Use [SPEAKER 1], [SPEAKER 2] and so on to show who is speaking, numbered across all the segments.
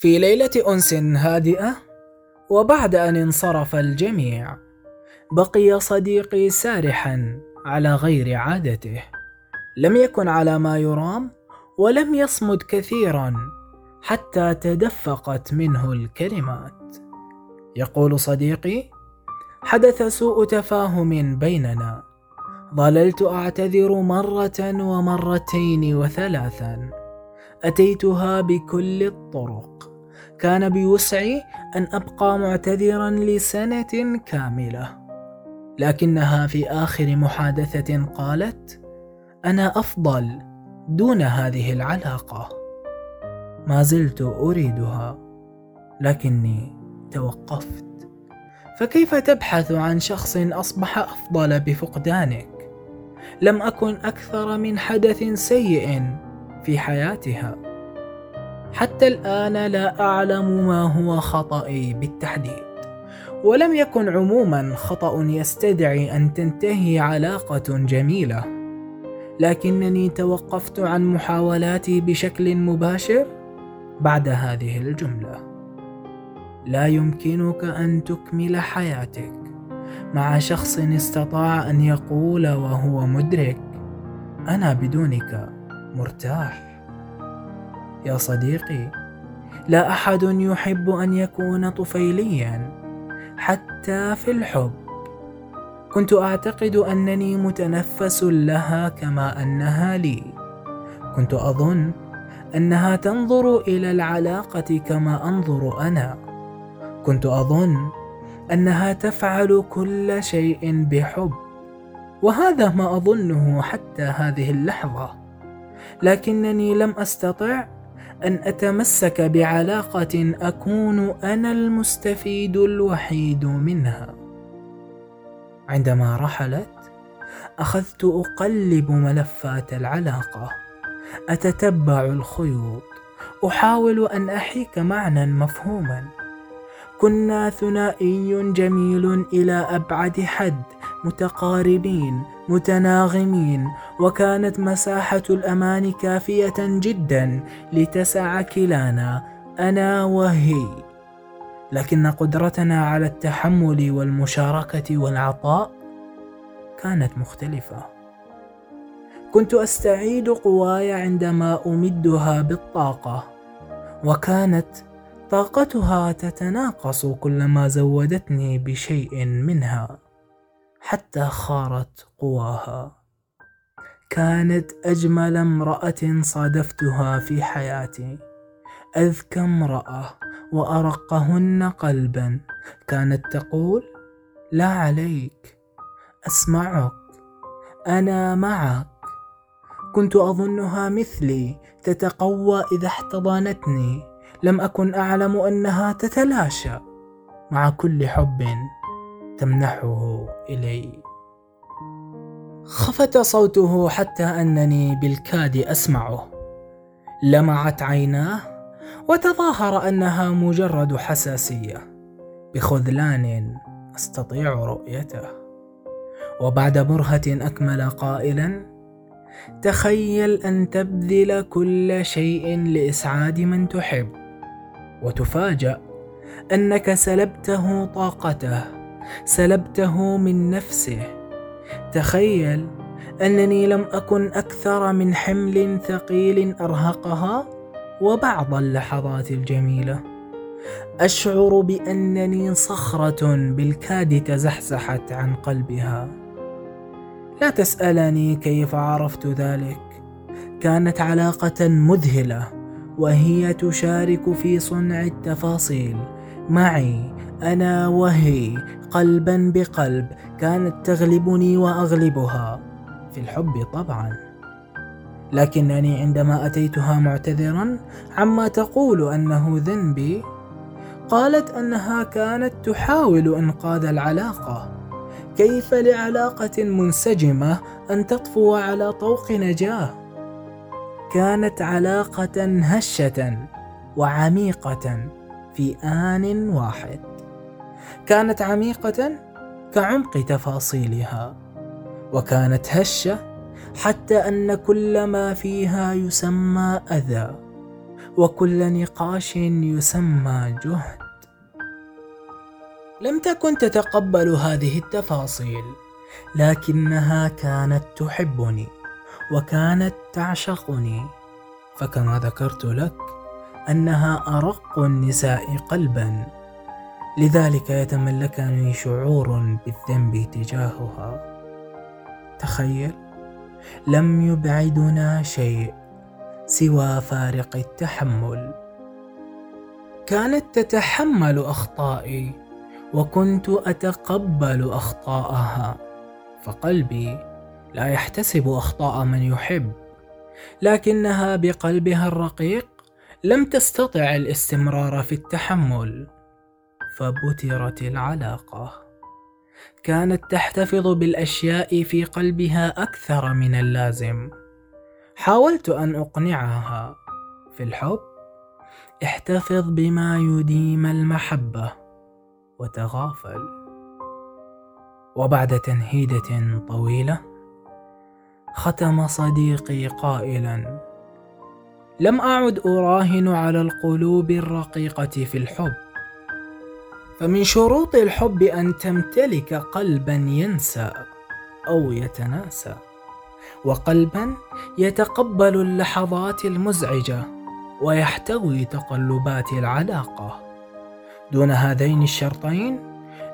[SPEAKER 1] في ليلة أنس هادئة وبعد أن انصرف الجميع بقي صديقي سارحا على غير عادته. لم يكن على ما يرام ولم يصمد كثيرا حتى تدفقت منه الكلمات. يقول صديقي حدث سوء تفاهم بيننا. ظللت أعتذر مرة ومرتين وثلاثا. أتيتها بكل الطرق. كان بوسعي أن أبقى معتذرا لسنة كاملة. لكنها في آخر محادثة قالت أنا أفضل دون هذه العلاقة. ما زلت أريدها لكني توقفت. فكيف تبحث عن شخص أصبح أفضل بفقدانك؟ لم أكن أكثر من حدث سيء في حياتها. حتى الآن لا أعلم ما هو خطئي بالتحديد. ولم يكن عموما خطأ يستدعي أن تنتهي علاقة جميلة. لكنني توقفت عن محاولاتي بشكل مباشر بعد هذه الجملة. لا يمكنك أن تكمل حياتك مع شخص استطاع أن يقول وهو مدرك أنا بدونك مرتاح. يا صديقي. لا أحد يحب أن يكون طفيليا حتى في الحب. كنت أعتقد أنني متنفس لها كما أنها لي. كنت أظن أنها تنظر إلى العلاقة كما أنظر أنا. كنت أظن أنها تفعل كل شيء بحب. وهذا ما أظنه حتى هذه اللحظة. لكنني لم أستطع أن أتمسك بعلاقة أكون أنا المستفيد الوحيد منها. عندما رحلت أخذت أقلب ملفات العلاقة. أتتبع الخيوط. أحاول أن أحيك معنى مفهوما. كنا ثنائي جميل إلى أبعد حد. متقاربين متناغمين وكانت مساحة الأمان كافية جدا لتسع كلانا أنا وهي. لكن قدرتنا على التحمل والمشاركة والعطاء كانت مختلفة. كنت أستعيد قواي عندما أمدها بالطاقة وكانت طاقتها تتناقص كلما زودتني بشيء منها. حتى خارت قواها. كانت أجمل امرأة صادفتها في حياتي. أذكى امرأة وأرقهن قلبا. كانت تقول لا عليك. أسمعك. أنا معك. كنت أظنها مثلي تتقوى إذا احتضنتني لم أكن أعلم أنها تتلاشى. مع كل حب. تمنحه إلي. خفت صوته حتى أنني بالكاد أسمعه. لمعت عيناه وتظاهر أنها مجرد حساسية. بخذلان أستطيع رؤيته. وبعد برهة أكمل قائلا تخيل أن تبذل كل شيء لإسعاد من تحب. وتفاجأ أنك سلبته طاقته. سلبته من نفسه. تخيل أنني لم أكن أكثر من حمل ثقيل أرهقها وبعض اللحظات الجميلة. أشعر بأنني صخرة بالكاد تزحزحت عن قلبها. لا تسألني كيف عرفت ذلك. كانت علاقة مذهلة وهي تشارك في صنع التفاصيل. معي أنا وهي قلبا بقلب كانت تغلبني وأغلبها. في الحب طبعا. لكنني عندما أتيتها معتذرا عما تقول أنه ذنبي. قالت أنها كانت تحاول إنقاذ العلاقة. كيف لعلاقة منسجمة أن تطفو على طوق نجاة؟ كانت علاقة هشة وعميقة في آن واحد. كانت عميقة كعمق تفاصيلها وكانت هشة حتى أن كل ما فيها يسمى أذى وكل نقاش يسمى جهد. لم تكن تتقبل هذه التفاصيل لكنها كانت تحبني وكانت تعشقني. فكما ذكرت لك أنها أرق النساء قلبا. لذلك يتملكني شعور بالذنب تجاهها. تخيل لم يبعدنا شيء سوى فارق التحمل. كانت تتحمل أخطائي وكنت أتقبل أخطاءها. فقلبي لا يحتسب أخطاء من يحب لكنها بقلبها الرقيق لم تستطع الاستمرار في التحمل. فبترت العلاقة. كانت تحتفظ بالأشياء في قلبها أكثر من اللازم. حاولت أن أقنعها. في الحب احتفظ بما يديم المحبة وتغافل. وبعد تنهيدة طويلة ختم صديقي قائلا لم أعد أراهن على القلوب الرقيقة في الحب. فمن شروط الحب أن تمتلك قلبا ينسى أو يتناسى وقلبا يتقبل اللحظات المزعجة ويحتوي تقلبات العلاقة. دون هذين الشرطين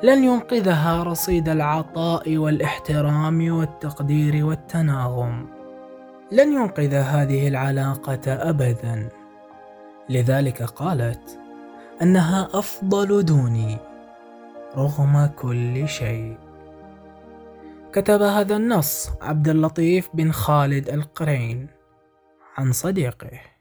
[SPEAKER 1] لن ينقذها رصيد العطاء والإحترام والتقدير والتناغم. لن ينقذ هذه العلاقة ابدا. لذلك قالت أنها أفضل دوني رغم كل شيء. كتب هذا النص عبد اللطيف بن خالد القرين عن صديقه.